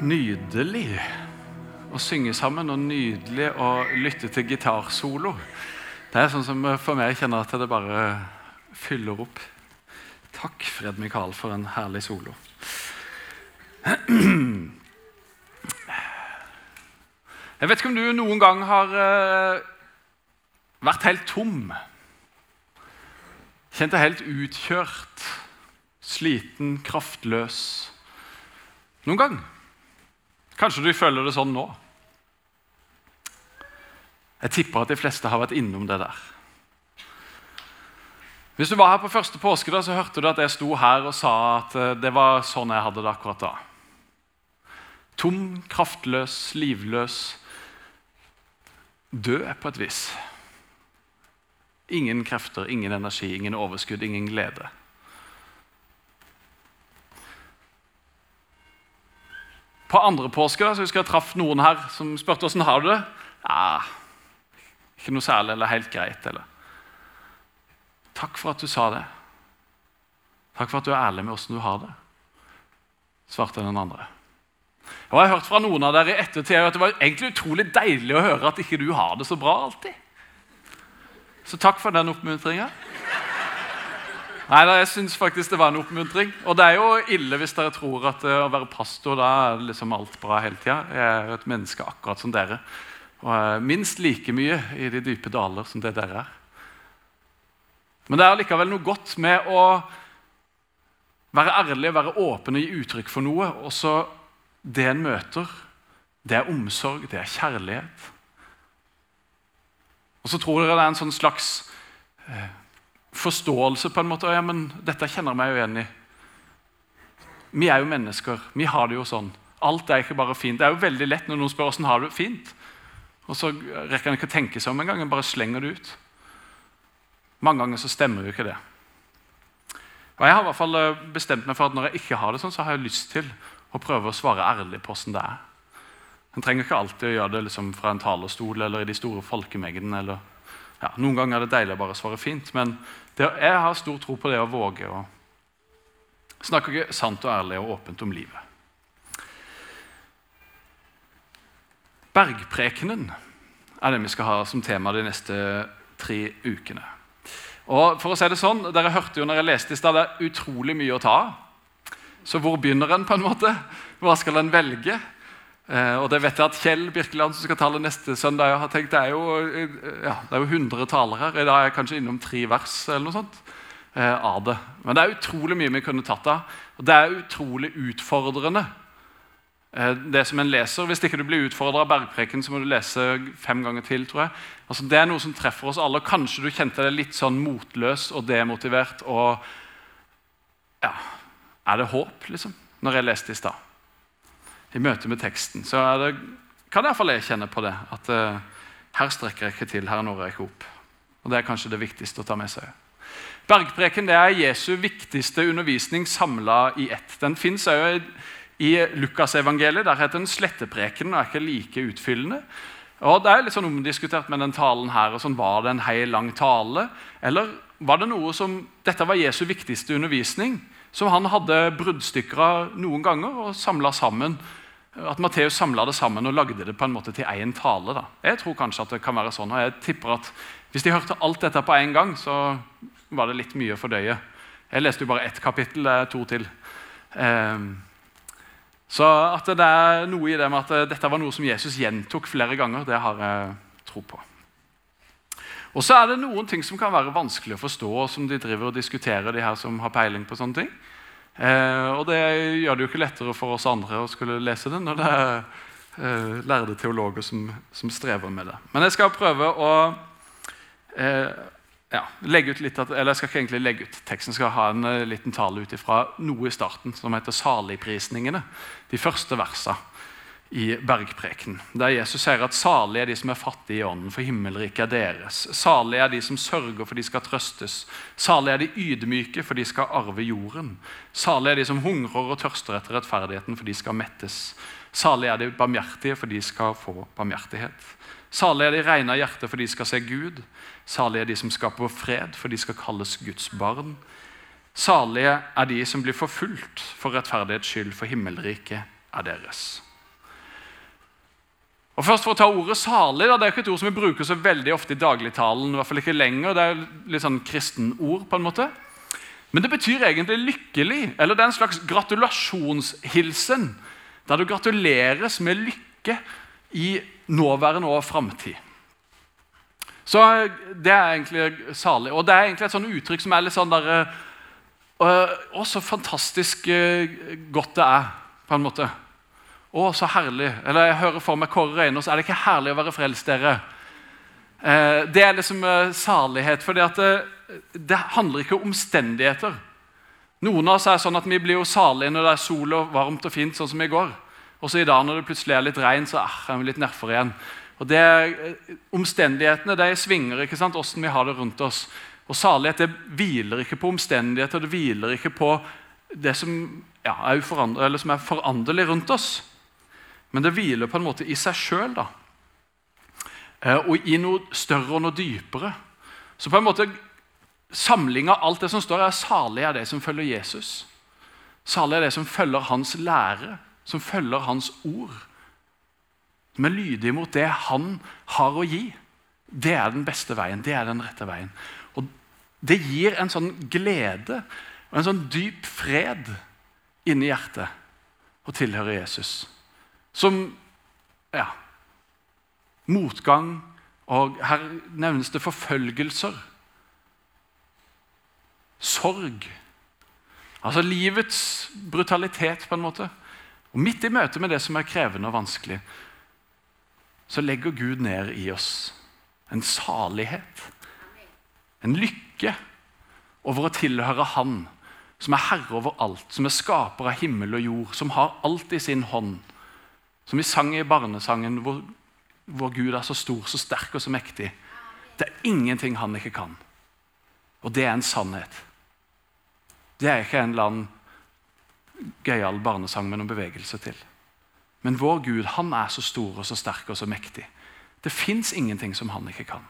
nydelig å synge sammen og nydelig å lytte til gitarsolo. Det er sånn som for meg kjenner at det bare fyller opp. Takk, Fred Mikael, for en herlig solo. Jeg vet ikke om du noen gang har eh, vært helt tom. Kjent deg helt utkjørt, sliten, kraftløs. Noen gang. Kanskje du føler det sånn nå. Jeg tipper at de fleste har vært innom det der. Hvis du var her på første påske, da, så hørte du at jeg sto her og sa at eh, det var sånn jeg hadde det akkurat da. Tom, kraftløs, livløs. Død på et vis. Ingen krefter, ingen energi, ingen overskudd, ingen glede. På andre påske så husker jeg traff noen her som spurte åssen har du det. Ja, ikke noe særlig eller helt greit. eller. Takk for at du sa det. Takk for at du er ærlig med åssen du har det, svarte den andre. Og Jeg har hørt fra noen av dere i ettertid at det var egentlig utrolig deilig å høre at ikke du har det så bra alltid. Så takk for den oppmuntringa. Nei, jeg syns faktisk det var en oppmuntring. Og det er jo ille hvis dere tror at uh, å være pastor da er liksom alt bra hele tida. Jeg er et menneske akkurat som dere. Og uh, minst like mye i de dype daler som det dere er. Men det er likevel noe godt med å være ærlig, være åpen og gi uttrykk for noe. Og så det en møter, det er omsorg, det er kjærlighet. Og så tror dere det er en sånn slags uh, forståelse på en måte. Ja, men dette kjenner jeg meg jo igjen i. Vi er jo mennesker. Vi har det jo sånn. Alt er ikke bare fint. Det er jo veldig lett når noen spør hvordan har du det fint. Og så rekker en ikke å tenke seg om engang. En bare slenger det ut. Mange ganger så stemmer jo ikke det. Og Jeg har i hvert fall eh, bestemt meg for at når jeg ikke har det sånn, så har jeg lyst til å prøve å svare ærlig på hvordan det er. En trenger ikke alltid å gjøre det liksom fra en talerstol eller i de store folkemengdene. eller ja, Noen ganger er det deilig å bare svare fint, men det, jeg har stor tro på det å våge å snakke sant og ærlig og åpent om livet. Bergprekenen er det vi skal ha som tema de neste tre ukene. Og for å si det sånn, Dere hørte jo når jeg leste i stad, det er utrolig mye å ta av. Så hvor begynner en? på en måte? Hva skal en velge? Eh, og det vet jeg at Kjell Birkeland, som skal tale neste søndag, har tenkt det er jo, eh, ja, det er jo 100 talere. I dag er jeg kanskje innom tre vers eller noe sånt eh, av det. Men det er utrolig mye vi kunne tatt av. Og det er utrolig utfordrende, det som en leser. Hvis ikke du blir utfordra av bergpreken, så må du lese fem ganger til. tror jeg. Altså, det er noe som treffer oss alle. Kanskje du kjente deg litt sånn motløs og demotivert. og ja, Er det håp, liksom? Når jeg leste i stad i møte med teksten, så det, kan iallfall jeg kjenne på det. At uh, her strekker jeg ikke til, her når jeg ikke opp. Og Det er kanskje det viktigste å ta med seg. Bergpreken det er Jesu viktigste undervisning samla i ett. Den fins òg i Lukasevangeliet. Der heter den Slettepreken og er ikke like utfyllende. Og Det er litt sånn omdiskutert med den talen her. og sånn, Var det en hel lang tale? Eller var det noe som Dette var Jesu viktigste undervisning, som han hadde bruddstykker av noen ganger og samla sammen at Matteus samla det sammen og lagde det på en måte til én tale. Da. Jeg tror kanskje at det kan være sånn, og jeg tipper at Hvis de hørte alt dette på en gang, så var det litt mye å fordøye. Jeg leste jo bare ett kapittel, det er to til. Um, så at det er noe i det med at dette var noe som Jesus gjentok flere ganger, det har jeg tro på. Og så er det noen ting som kan være vanskelig å forstå, og som de driver og diskuterer, de her som har peiling på sånne ting. Eh, og det gjør det jo ikke lettere for oss andre å skulle lese det når det er eh, lærde teologer som, som, strever med det. Men jeg skal prøve å eh, ja, legge ut litt, eller jeg skal ikke egentlig legge ut teksten, skal ha en uh, liten tale ut ifra noe i starten som heter 'Saligprisningene'. De første versene i bergpreken, der Jesus sier at salige er de som er fattige i ånden, for himmelriket er deres. Salige er de som sørger, for de skal trøstes. Salige er de ydmyke, for de skal arve jorden. Salige er de som hungrer og tørster etter rettferdigheten, for de skal mettes. Salige er de barmhjertige, for de skal få barmhjertighet. Salige er de rene av hjerte, for de skal se Gud. Salige er de som skaper fred, for de skal kalles Guds barn. Salige er de som blir forfulgt for rettferdighets skyld, for himmelriket er deres. Og først For å ta ordet 'salig' da, det er ikke et ord som vi bruker så veldig ofte i dagligtalen. i hvert fall ikke lenger, Det er litt sånn kristen ord på en måte. Men det betyr egentlig 'lykkelig', eller det er en slags gratulasjonshilsen. Der du gratuleres med lykke i nåværende og framtid. Så det er egentlig salig. Og det er egentlig et sånn uttrykk som er litt sånn der, Å, så fantastisk godt det er, på en måte. Å, så herlig. Eller jeg hører for meg Kåre Reiner, så er det ikke herlig å være frelst, dere. Eh, det er liksom eh, salighet, for det, det, handler ikke om omstendigheter. Noen av oss er sånn at vi blir jo salige når det er sol og varmt og fint, sånn som i går. Og så i dag når det plutselig er litt regn, så eh, er vi litt nedfor igjen. Og det, er Omstendighetene de svinger ikke sant, hvordan vi har det rundt oss. Og Salighet det hviler ikke på omstendigheter, det hviler ikke på det som, ja, er, som er foranderlig rundt oss. Men det hviler på en måte i seg sjøl. da. og i noe større og noe dypere. Så på en måte samling av alt det som står, er salig er det som følger Jesus. Salig er det som følger hans lære, som følger hans ord. Som er lydige mot det han har å gi. Det er den beste veien. Det er den rette veien. Og Det gir en sånn glede og en sånn dyp fred inni hjertet å tilhøre Jesus. Som ja, motgang, og her nevnes det forfølgelser. Sorg. Altså livets brutalitet, på en måte. Og Midt i møte med det som er krevende og vanskelig, så legger Gud ned i oss en salighet, en lykke over å tilhøre Han, som er herre over alt, som er skaper av himmel og jord, som har alt i sin hånd. Som vi sang i barnesangen, hvor, hvor Gud er så stor, så sterk og så mektig. Det er ingenting han ikke kan. Og det er en sannhet. Det er ikke en eller annen gøyal barnesang med noen bevegelse til. Men vår Gud han er så stor og så sterk og så mektig. Det fins ingenting som han ikke kan.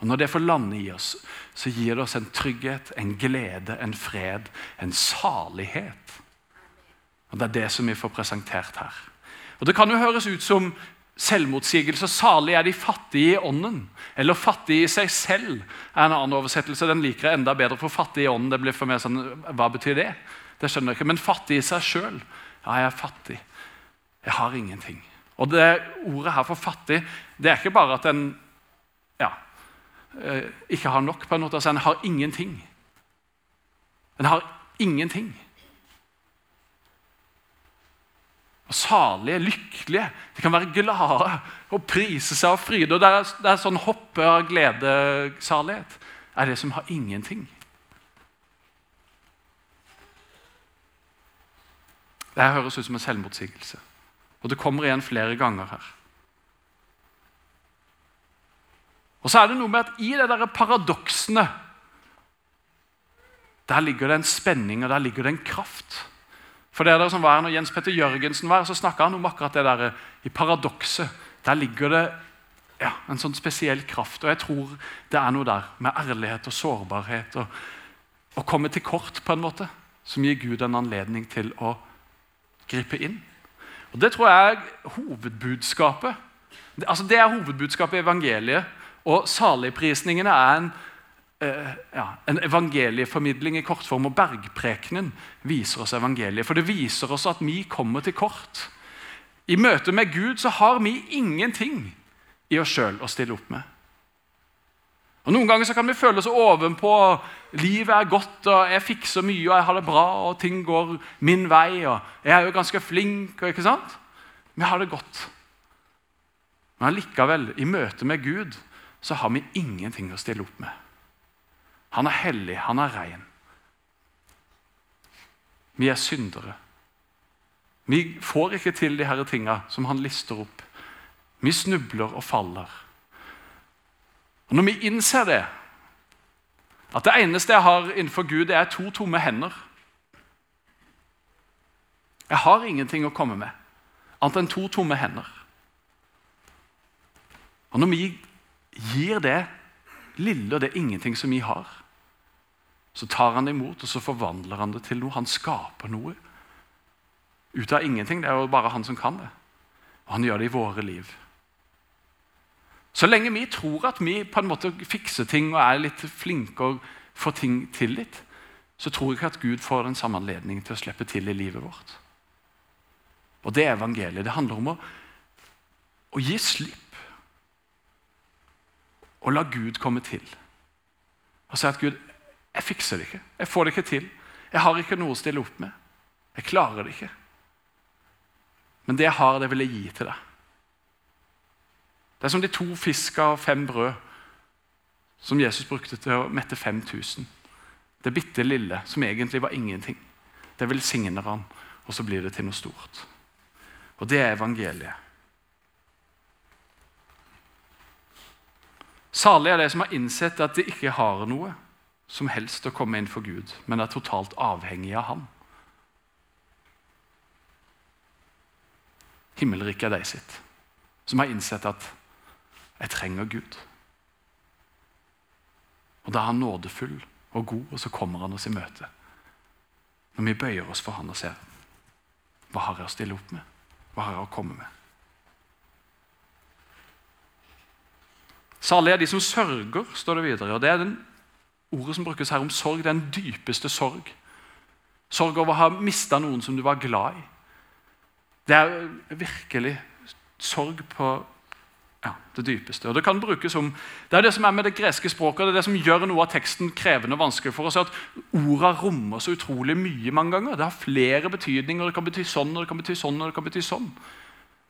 Og Når det får lande i oss, så gir det oss en trygghet, en glede, en fred, en salighet. Og Det er det som vi får presentert her. Og Det kan jo høres ut som selvmotsigelse. Salig er de fattige i ånden. Eller fattige i seg selv er en annen oversettelse. Den liker jeg enda bedre. For fattig i ånden det blir for meg sånn, Hva betyr det? Det skjønner jeg ikke. Men fattig i seg sjøl. Ja, jeg er fattig. Jeg har ingenting. Og det ordet her for fattig, det er ikke bare at en ja, eh, ikke har nok, på en måte. Altså, en har ingenting. En har ingenting. Og salige, lykkelige. De kan være glade og prise seg av fryde. og Det er, det er sånn hoppe av gledesalighet. er det som har ingenting. Det her høres ut som en selvmotsigelse. Og det kommer igjen flere ganger her. Og så er det noe med at i de der paradoksene der ligger det en spenning og der ligger det en kraft. For det der som var når Jens Petter Jørgensen var, så snakka han om akkurat det der i paradokset. Der ligger det ja, en sånn spesiell kraft. Og jeg tror det er noe der med ærlighet og sårbarhet. Og å komme til kort, på en måte, som gir Gud en anledning til å gripe inn. Og Det tror jeg er hovedbudskapet. Altså Det er hovedbudskapet i evangeliet. Og saligprisningene er en Eh, ja, en evangelieformidling i kortform. Og bergprekenen viser oss evangeliet. For det viser oss at vi kommer til kort. I møte med Gud så har vi ingenting i oss sjøl å stille opp med. Og Noen ganger så kan vi føle oss ovenpå. Livet er godt, og jeg fikser mye, og jeg har det bra, og ting går min vei. og Jeg er jo ganske flink. og ikke sant? Vi har det godt. Men allikevel, i møte med Gud, så har vi ingenting å stille opp med. Han er hellig, han er ren. Vi er syndere. Vi får ikke til de her tinga som han lister opp. Vi snubler og faller. Og Når vi innser det, at det eneste jeg har innenfor Gud, det er to tomme hender Jeg har ingenting å komme med annet enn to tomme hender. Og Når vi gir det lille og det ingenting som vi har, så tar han det imot, og så forvandler han det til noe. Han skaper noe ut av ingenting. Det er jo bare han som kan det. Og han gjør det i våre liv. Så lenge vi tror at vi på en måte fikser ting og er litt flinke og får ting til litt, så tror jeg ikke at Gud får den samme anledningen til å slippe til i livet vårt. Og det er evangeliet. Det handler om å, å gi slipp. Og la Gud komme til. Og si at Gud, jeg fikser det ikke. Jeg får det ikke til. Jeg har ikke noe å stille opp med. Jeg klarer det ikke. Men det jeg har, det vil jeg gi til deg. Det er som de to fiska og fem brød som Jesus brukte til å mette 5000. Det bitte lille, som egentlig var ingenting. Det velsigner han, og så blir det til noe stort. Og det er evangeliet. Salig er de som har innsett at de ikke har noe som helst å komme inn for Gud, men er totalt avhengig av Han. Himmelriket er de sitt, som har innsett at 'jeg trenger Gud'. Og Da er han nådefull og god, og så kommer han oss i møte. Når vi bøyer oss for han og ser hva har jeg å stille opp med, hva har jeg å komme med. Salig er de som sørger, står det videre. og Det er den ordet som brukes her om sorg. Den dypeste sorg. Sorg over å ha mista noen som du var glad i. Det er virkelig sorg på ja, det dypeste. Og Det kan brukes om, det er det som er med det greske språket, det er det som gjør noe av teksten krevende og vanskelig for oss. at Orda rommer så utrolig mye mange ganger. Det har flere betydninger. Det kan bety sånn og det kan bety sånn. og det kan bety sånn.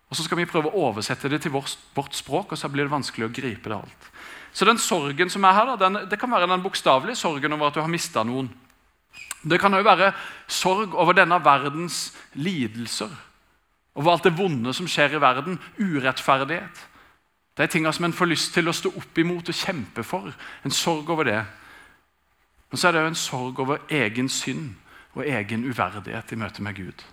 Og Så skal vi prøve å oversette det til vårt, vårt språk, og så blir det vanskelig å gripe det alt. Så den sorgen som er her, den, det kan være den bokstavelige sorgen over at du har mista noen. Det kan òg være sorg over denne verdens lidelser. Over alt det vonde som skjer i verden. Urettferdighet. Det er ting som en får lyst til å stå opp imot og kjempe for. En sorg over det. Men så er det òg en sorg over egen synd og egen uverdighet i møte med Gud.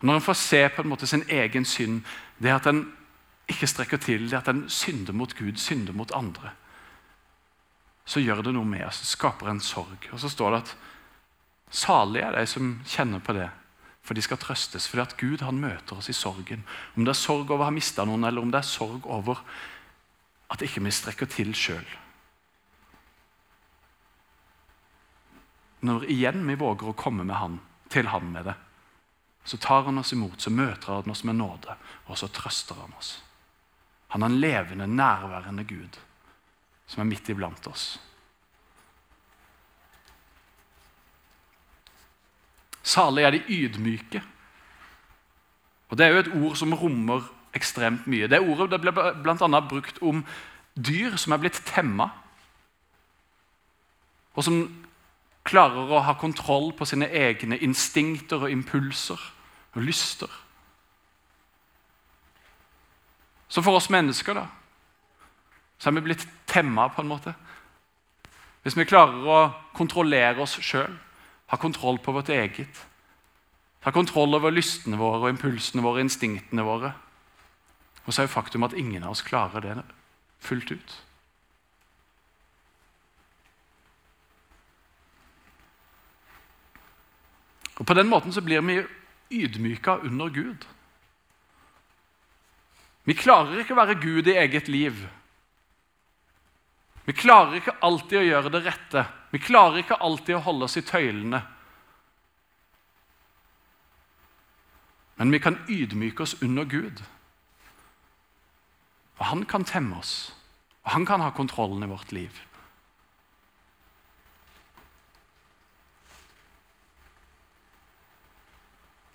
Når en får se på en måte sin egen synd, det at en ikke strekker til, det at en synder mot Gud, synder mot andre, så gjør det noe med oss. Det skaper en sorg. Og så står det at salige er de som kjenner på det for de skal trøstes. Fordi at Gud han møter oss i sorgen. Om det er sorg over å ha mista noen, eller om det er sorg over at ikke vi strekker til sjøl. Når igjen vi våger å komme med han, til han med det, så tar han oss imot, så møter han oss med nåde, og så trøster han oss. Han er en levende, nærværende Gud som er midt iblant oss. Salig er de ydmyke. Og Det er jo et ord som rommer ekstremt mye. Det ordet det ble bl.a. brukt om dyr som er blitt temma, og som klarer å ha kontroll på sine egne instinkter og impulser og lyster. Så for oss mennesker, da, så er vi blitt temma på en måte. Hvis vi klarer å kontrollere oss sjøl, ha kontroll på vårt eget. Ta kontroll over lystene våre og impulsene våre, instinktene våre. Og så er jo faktum at ingen av oss klarer det fullt ut. Og På den måten så blir vi ydmyka under Gud. Vi klarer ikke å være Gud i eget liv. Vi klarer ikke alltid å gjøre det rette. Vi klarer ikke alltid å holde oss i tøylene. Men vi kan ydmyke oss under Gud. Og Han kan temme oss, og han kan ha kontrollen i vårt liv.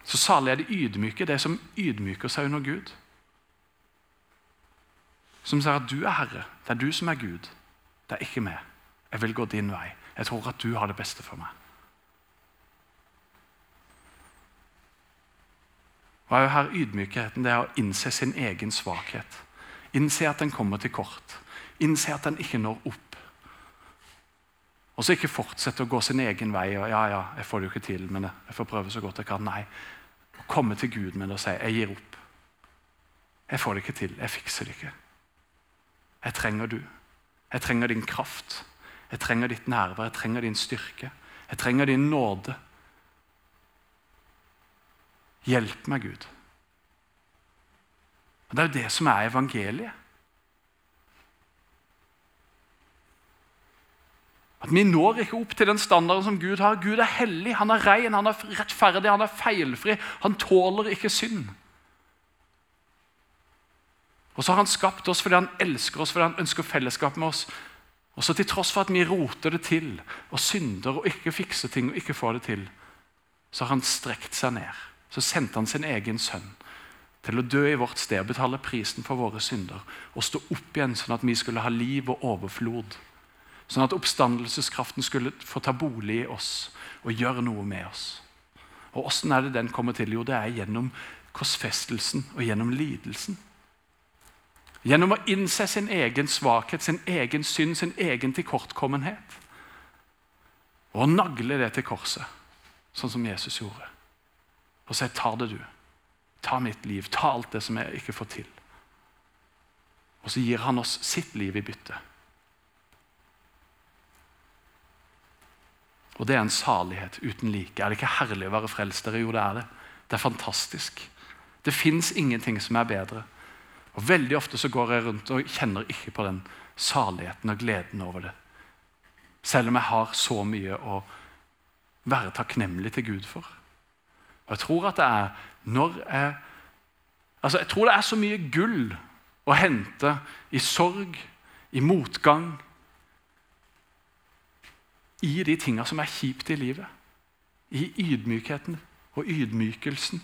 Så salig er de ydmyke, det som ydmyker seg under Gud. Som sier at du er Herre, det er du som er Gud. Det er ikke meg. Jeg vil gå din vei. Jeg tror at du har det beste for meg. Hva er jo her ydmykheten? Det er å innse sin egen svakhet. Innse at den kommer til kort. Innse at den ikke når opp. Og så ikke fortsette å gå sin egen vei. og ja, ja, jeg får det jo ikke til, men jeg får prøve så godt jeg kan. Nei. Å komme til Gud med det og si jeg gir opp. Jeg får det ikke til. Jeg fikser det ikke. Jeg trenger du. Jeg trenger din kraft. Jeg trenger ditt nærvær. Jeg trenger din styrke. Jeg trenger din nåde. Hjelp meg, Gud. Og Det er jo det som er evangeliet. At Vi når ikke opp til den standarden som Gud har. Gud er hellig, han er ren, han er rettferdig, han er feilfri. Han tåler ikke synd. Og så har han skapt oss fordi han elsker oss, fordi han ønsker fellesskap med oss. Og så til tross for at vi roter det til og synder og ikke fikser ting og ikke får det til, så har han strekt seg ned. Så sendte han sin egen sønn til å dø i vårt sted, betale prisen for våre synder og stå opp igjen sånn at vi skulle ha liv og overflod. Sånn at oppstandelseskraften skulle få ta bolig i oss og gjøre noe med oss. Og Åssen er det den kommer til? Jo, det er gjennom korsfestelsen og gjennom lidelsen. Gjennom å innse sin egen svakhet, sin egen synd, sin egen tilkortkommenhet. Og nagle det til korset, sånn som Jesus gjorde. Og si 'ta det, du'. Ta mitt liv. Ta alt det som jeg ikke får til. Og så gir han oss sitt liv i bytte. Og det er en salighet uten like. Er det ikke herlig å være frelst? Jo, det er det. Det er fantastisk. Det fins ingenting som er bedre. Og Veldig ofte så går jeg rundt og kjenner ikke på den saligheten og gleden over det. Selv om jeg har så mye å være takknemlig til Gud for. Og Jeg tror at det er når jeg Altså, jeg tror det er så mye gull å hente i sorg, i motgang, i de tinga som er kjipt i livet. I ydmykheten og ydmykelsen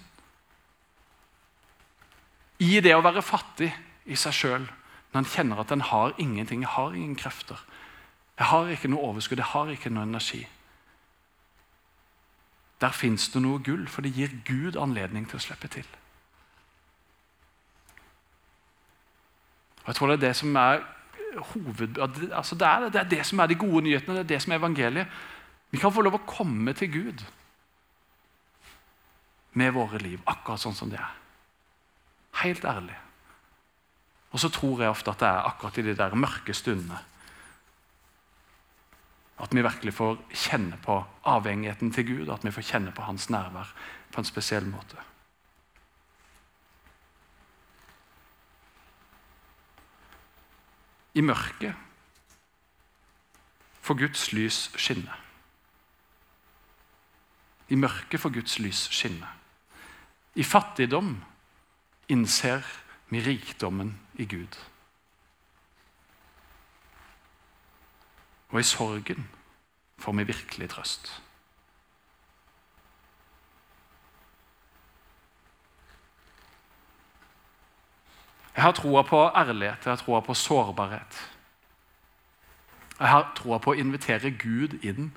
i det å være fattig i seg sjøl, når en kjenner at en har ingenting, jeg har ingen krefter. Jeg har ikke noe overskudd, jeg har ikke noe energi. Der fins det noe gull, for det gir Gud anledning til å slippe til. Og Jeg tror det er det som er hoved... Altså det, er, det er det som er de gode nyhetene, det er det som er evangeliet. Vi kan få lov å komme til Gud med våre liv, akkurat sånn som det er. Helt ærlig. Og så tror jeg ofte at det er akkurat i de der mørke stundene at vi virkelig får kjenne på avhengigheten til Gud, at vi får kjenne på hans nærvær på en spesiell måte. I mørket får Guds lys skinne. I mørket får Guds lys skinne. I fattigdom innser vi rikdommen i Gud. Og i sorgen får vi virkelig trøst. Jeg har troa på ærlighet, jeg har troa på sårbarhet. Jeg har troa på å invitere Gud inn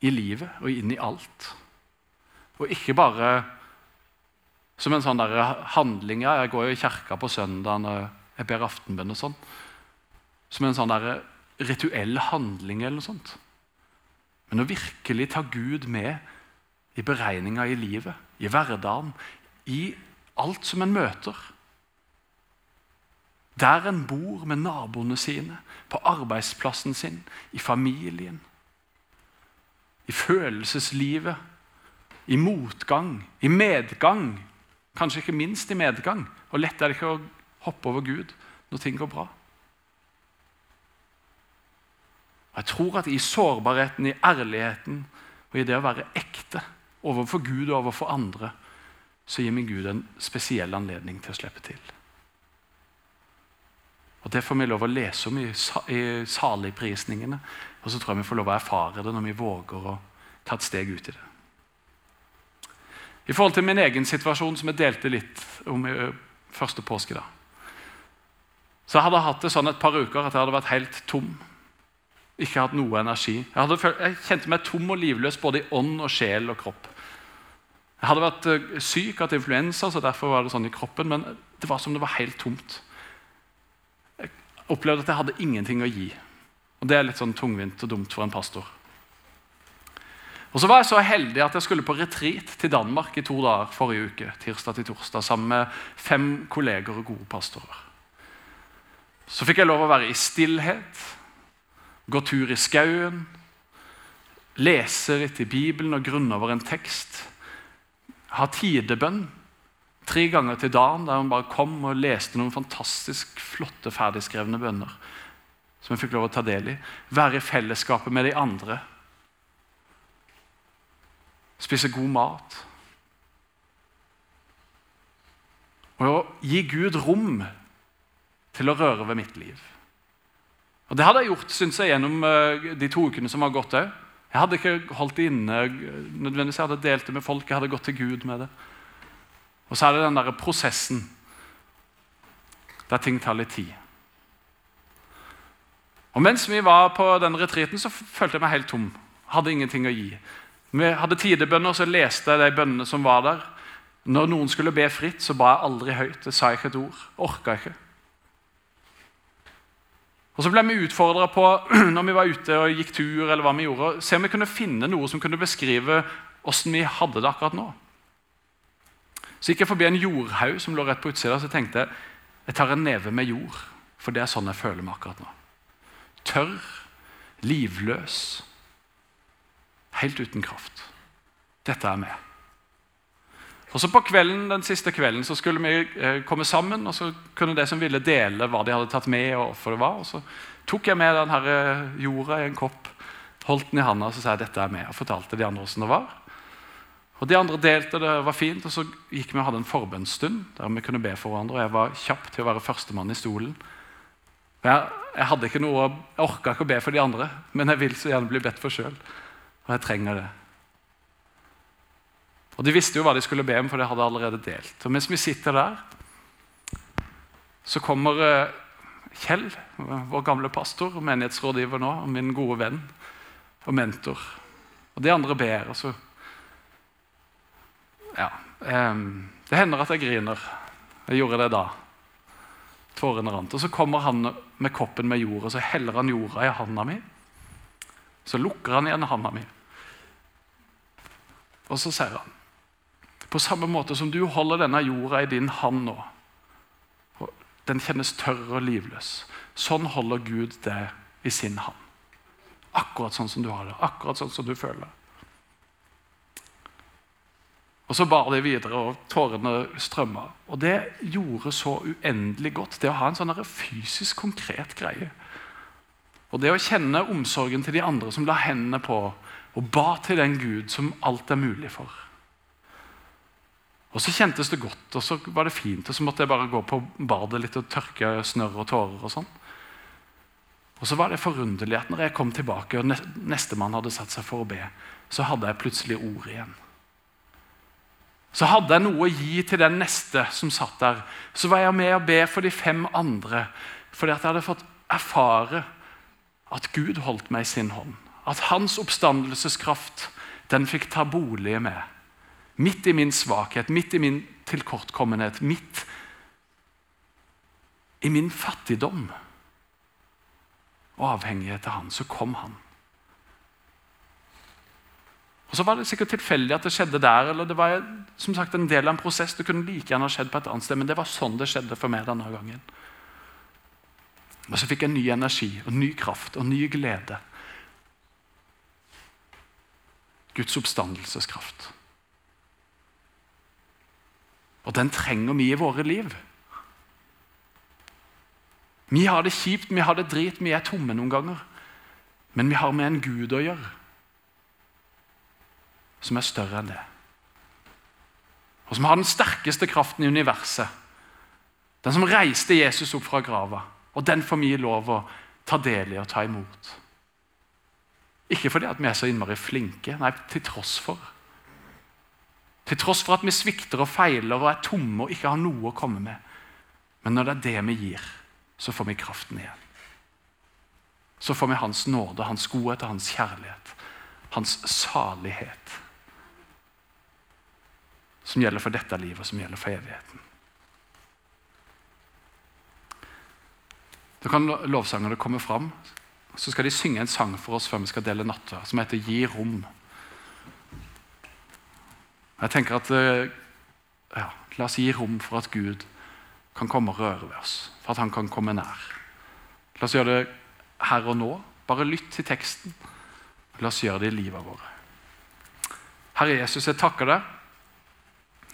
i livet og inn i alt. Og ikke bare som en sånn der handling. Ja, jeg går jo i kirka på søndagen og jeg ber aftenbønn og sånn. Som en sånn der rituell handling eller noe sånt. Men å virkelig ta Gud med i beregninga i livet, i hverdagen, i alt som en møter. Der en bor med naboene sine, på arbeidsplassen sin, i familien. I følelseslivet, i motgang, i medgang. Kanskje ikke minst i medgang. Og lett er det ikke å hoppe over Gud når ting går bra. Og Jeg tror at i sårbarheten, i ærligheten og i det å være ekte overfor Gud og overfor andre, så gir min Gud en spesiell anledning til å slippe til. Og Det får vi lov å lese om i, saligprisningene. Og så tror jeg vi får lov å erfare det når vi våger å ta et steg ut i det. I forhold til min egen situasjon, som jeg delte litt om i første påskedag, så jeg hadde hatt det sånn et par uker at jeg hadde vært helt tom. Ikke hatt noe energi. Jeg, hadde, jeg kjente meg tom og livløs både i ånd og sjel og kropp. Jeg hadde vært syk, hatt influensa, så derfor var det sånn i kroppen, men det var som det var helt tomt. Jeg opplevde at jeg hadde ingenting å gi. Og Det er litt sånn tungvint og dumt for en pastor. Og så var jeg så heldig at jeg skulle på retreat til Danmark i to dager forrige uke. tirsdag til torsdag, Sammen med fem kolleger og gode pastorer. Så fikk jeg lov å være i stillhet, gå tur i skauen, lese litt i Bibelen og grunne over en tekst. Ha tidebønn tre ganger til dagen der hun bare kom og leste noen fantastisk flotte, ferdigskrevne bønner som jeg fikk lov å ta del i. Være i fellesskapet med de andre. Spise god mat. Og gi Gud rom til å røre ved mitt liv. Og Det hadde jeg gjort synes jeg, gjennom eh, de to ukene som har gått òg. Jeg hadde ikke holdt det inne. nødvendigvis Jeg hadde delt det med folk. Jeg hadde gått til Gud med det. Og så er det den der prosessen der ting tar litt tid. Og Mens vi var på den retreaten, så følte jeg meg helt tom. Hadde ingenting å gi. Vi hadde tidebønner, så leste jeg de bønnene som var der. Når noen skulle be fritt, så ba jeg aldri høyt. Jeg sa ikke et ord. Orka ikke. Og Så ble vi utfordra på når vi var ute og gikk tur, eller hva vi gjorde, se om vi kunne finne noe som kunne beskrive åssen vi hadde det akkurat nå. Så gikk jeg forbi en jordhaug som lå rett på utsida, så tenkte jeg jeg tar en neve med jord. For det er sånn jeg føler meg akkurat nå. Tørr, livløs, helt uten kraft. Dette er meg. Og så På kvelden, den siste kvelden så skulle vi eh, komme sammen, og så kunne de som ville dele hva de hadde tatt med. og hvorfor det var. Og Så tok jeg med denne eh, jorda i en kopp, holdt den i handa og så sa jeg, dette er med, og fortalte de andre hvordan det var. Og De andre delte, det var fint, og så gikk vi og hadde en forbønnsstund der vi kunne be for hverandre. og Jeg var kjapp til å være førstemann i stolen. Jeg, jeg hadde ikke noe, jeg orka ikke å be for de andre, men jeg vil så gjerne bli bedt for sjøl. Og jeg trenger det. Og De visste jo hva de skulle be om, for det hadde allerede delt. Og Mens vi sitter der, så kommer eh, Kjell, vår gamle pastor, menighetsrådgiver nå, og min gode venn og mentor. Og de andre ber. og så Ja. Um, det hender at jeg griner. Jeg gjorde det da. Tårene rant. Og så kommer han med koppen med jord, og så heller han jorda i handa mi. Så lukker han igjen handa mi. Og så sier han på samme måte som du holder denne jorda i din hand nå. Den kjennes tørr og livløs. Sånn holder Gud det i sin hand. Akkurat sånn som du har det. Akkurat sånn som du føler det. Og Så bar det videre, og tårene strømma. Og det gjorde så uendelig godt, det å ha en sånn fysisk, konkret greie. Og det å kjenne omsorgen til de andre som la hendene på og ba til den Gud som alt er mulig for. Og Så kjentes det godt, og så var det fint, og så måtte jeg bare gå på badet litt og tørke snørr og tårer. Og sånn. Og så var det forunderlig at når jeg kom tilbake, og nestemann hadde satt seg for å be, så hadde jeg plutselig ord igjen. Så hadde jeg noe å gi til den neste som satt der. Så var jeg med å be for de fem andre, fordi at jeg hadde fått erfare at Gud holdt meg i sin hånd. At hans oppstandelseskraft den fikk ta bolig med. Midt i min svakhet, midt i min tilkortkommenhet, midt i min fattigdom og avhengighet av han, så kom han. Og Så var det sikkert tilfeldig at det skjedde der. eller det var som sagt en del av en prosess. Det kunne like gjerne ha skjedd på et annet sted, men det var sånn det skjedde for meg denne gangen. Og Så fikk jeg ny energi og ny kraft og ny glede. Guds oppstandelseskraft. Og den trenger vi i våre liv. Vi har det kjipt, vi har det drit, vi er tomme noen ganger. Men vi har med en Gud å gjøre som er større enn det. Og som har den sterkeste kraften i universet. Den som reiste Jesus opp fra grava. Og den får vi lov å ta del i og ta imot. Ikke fordi at vi er så innmari flinke, nei, til tross for. Til tross for at vi svikter og feiler og er tomme og ikke har noe å komme med. Men når det er det vi gir, så får vi kraften igjen. Så får vi Hans nåde, Hans godhet og Hans kjærlighet. Hans salighet. Som gjelder for dette livet, og som gjelder for evigheten. Da kan lovsangerne komme fram. Så skal de synge en sang for oss før vi skal dele natta, som heter 'Gi rom'. Jeg tenker at eh, ja, La oss gi rom for at Gud kan komme og røre ved oss. For at han kan komme nær. La oss gjøre det her og nå. Bare lytt til teksten. La oss gjøre det i livet vårt. Herre Jesus, jeg takker deg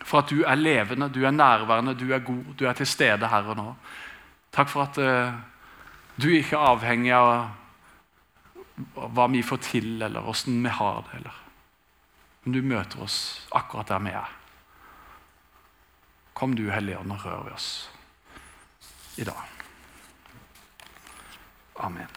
for at du er levende, du er nærværende, du er god, du er til stede her og nå. Takk for at uh, du ikke er avhengig av hva vi får til, eller åssen vi har det. Eller. Men du møter oss akkurat der vi er. Kom du, Hellige Ånd, og rør ved oss i dag. Amen.